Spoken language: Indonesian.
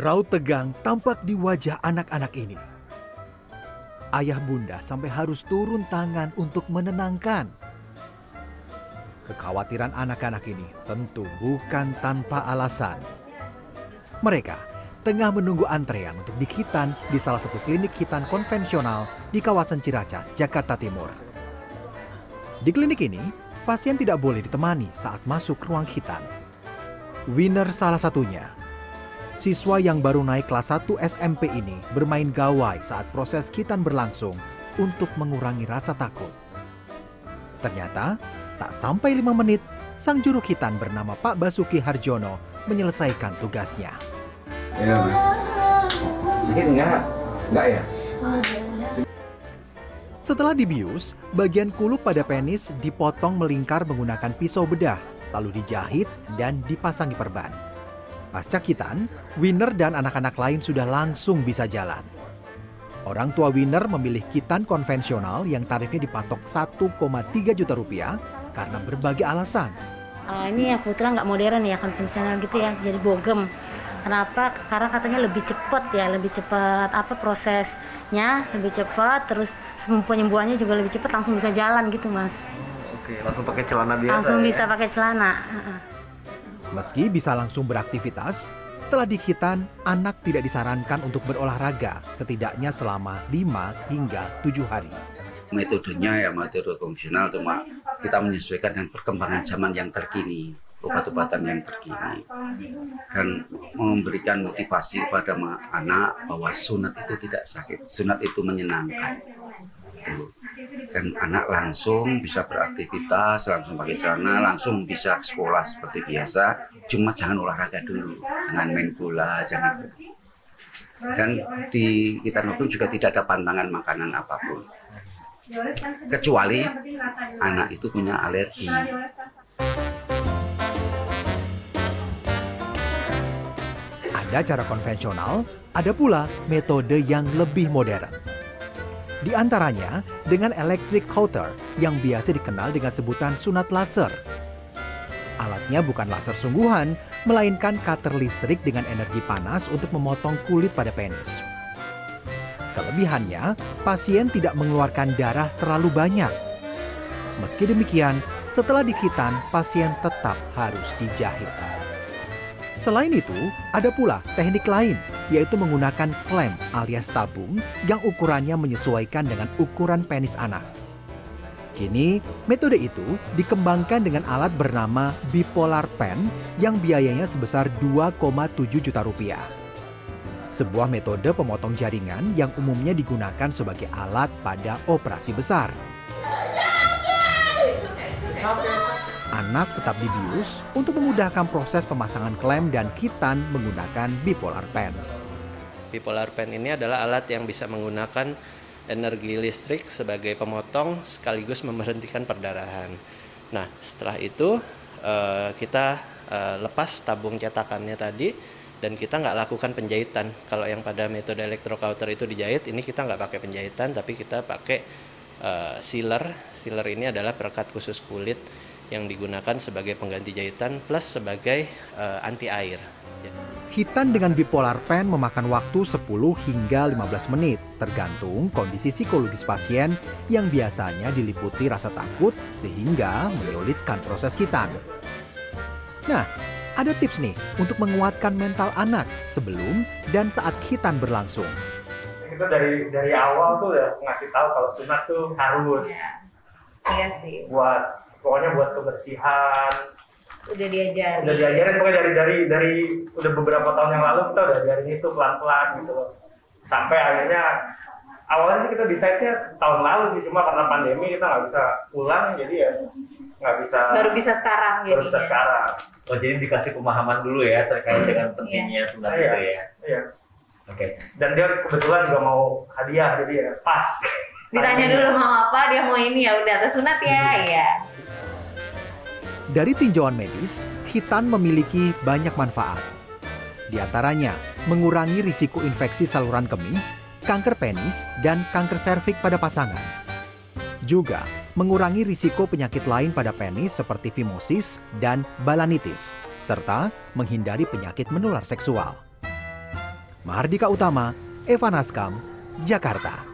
Raut tegang tampak di wajah anak-anak ini. Ayah bunda sampai harus turun tangan untuk menenangkan. Kekhawatiran anak-anak ini tentu bukan tanpa alasan. Mereka tengah menunggu antrean untuk dikitan di salah satu klinik hitan konvensional di kawasan Ciracas, Jakarta Timur. Di klinik ini, pasien tidak boleh ditemani saat masuk ruang hitan. Winner salah satunya. Siswa yang baru naik kelas 1 SMP ini bermain gawai saat proses kitan berlangsung untuk mengurangi rasa takut. Ternyata, tak sampai lima menit, sang juru kitan bernama Pak Basuki Harjono menyelesaikan tugasnya. Iya mas. Sakit enggak? Enggak ya? Setelah dibius, bagian kulup pada penis dipotong melingkar menggunakan pisau bedah, lalu dijahit dan dipasangi perban. Pasca kitan, Winner dan anak-anak lain sudah langsung bisa jalan. Orang tua Winner memilih kitan konvensional yang tarifnya dipatok 1,3 juta rupiah karena berbagai alasan. Ah, ini ya kebetulan nggak modern ya konvensional gitu ya, jadi bogem. Kenapa? Karena katanya lebih cepat ya, lebih cepat apa prosesnya lebih cepat, terus penyembuhannya juga lebih cepat, langsung bisa jalan gitu mas. Oke, langsung pakai celana biasa. langsung ya? bisa pakai celana. Heeh. Meski bisa langsung beraktivitas, setelah dikitan, anak tidak disarankan untuk berolahraga setidaknya selama 5 hingga 7 hari. Metodenya ya metode konvensional cuma kita menyesuaikan dengan perkembangan zaman yang terkini, obat-obatan yang terkini. Dan memberikan motivasi kepada anak bahwa sunat itu tidak sakit, sunat itu menyenangkan. Dan anak langsung bisa beraktivitas, langsung pakai celana, langsung bisa sekolah seperti biasa. Cuma jangan olahraga dulu, jangan main bola, jangan. Dan di kita itu juga tidak ada pantangan makanan apa pun. Kecuali anak itu punya alergi. Ada cara konvensional, ada pula metode yang lebih modern. Di antaranya dengan electric cutter yang biasa dikenal dengan sebutan sunat laser. Alatnya bukan laser sungguhan, melainkan cutter listrik dengan energi panas untuk memotong kulit pada penis. Kelebihannya, pasien tidak mengeluarkan darah terlalu banyak. Meski demikian, setelah dikitan, pasien tetap harus dijahit. Selain itu, ada pula teknik lain, yaitu menggunakan klem alias tabung yang ukurannya menyesuaikan dengan ukuran penis anak. Kini, metode itu dikembangkan dengan alat bernama bipolar pen yang biayanya sebesar 2,7 juta rupiah. Sebuah metode pemotong jaringan yang umumnya digunakan sebagai alat pada operasi besar. Anak tetap dibius untuk memudahkan proses pemasangan klem dan hitan menggunakan bipolar pen. Bipolar pen ini adalah alat yang bisa menggunakan energi listrik sebagai pemotong sekaligus memberhentikan perdarahan. Nah, setelah itu eh, kita eh, lepas tabung cetakannya tadi dan kita nggak lakukan penjahitan. Kalau yang pada metode electrocauter itu dijahit, ini kita nggak pakai penjahitan, tapi kita pakai eh, sealer. Sealer ini adalah perekat khusus kulit yang digunakan sebagai pengganti jahitan plus sebagai eh, anti air. Hitan dengan bipolar pen memakan waktu 10 hingga 15 menit, tergantung kondisi psikologis pasien yang biasanya diliputi rasa takut sehingga menyulitkan proses hitan. Nah, ada tips nih untuk menguatkan mental anak sebelum dan saat hitan berlangsung. Kita dari dari awal tuh udah ngasih tahu kalau sunat tuh harus Iya sih, buat pokoknya buat kebersihan. udah diajarin. Udah diajarin pokoknya dari dari dari udah beberapa tahun yang lalu kita udah diajarin itu pelan-pelan gitu loh. Sampai akhirnya awalnya sih kita decide-nya tahun lalu sih cuma karena pandemi kita nggak bisa pulang jadi ya nggak bisa Baru bisa sekarang baru bisa jadinya. sekarang. Oh jadi dikasih pemahaman dulu ya terkait dengan pentingnya sunat Iya. itu ya. Iya. Oke. Dan dia kebetulan juga mau hadiah jadi ya pas. Ditanya dulu mau apa, dia mau ini ya udah tersunat ya, iya. Dari tinjauan medis, hitan memiliki banyak manfaat. Di antaranya, mengurangi risiko infeksi saluran kemih, kanker penis, dan kanker serviks pada pasangan. Juga, mengurangi risiko penyakit lain pada penis seperti fimosis dan balanitis, serta menghindari penyakit menular seksual. Mahardika Utama, Evan Askam, Jakarta.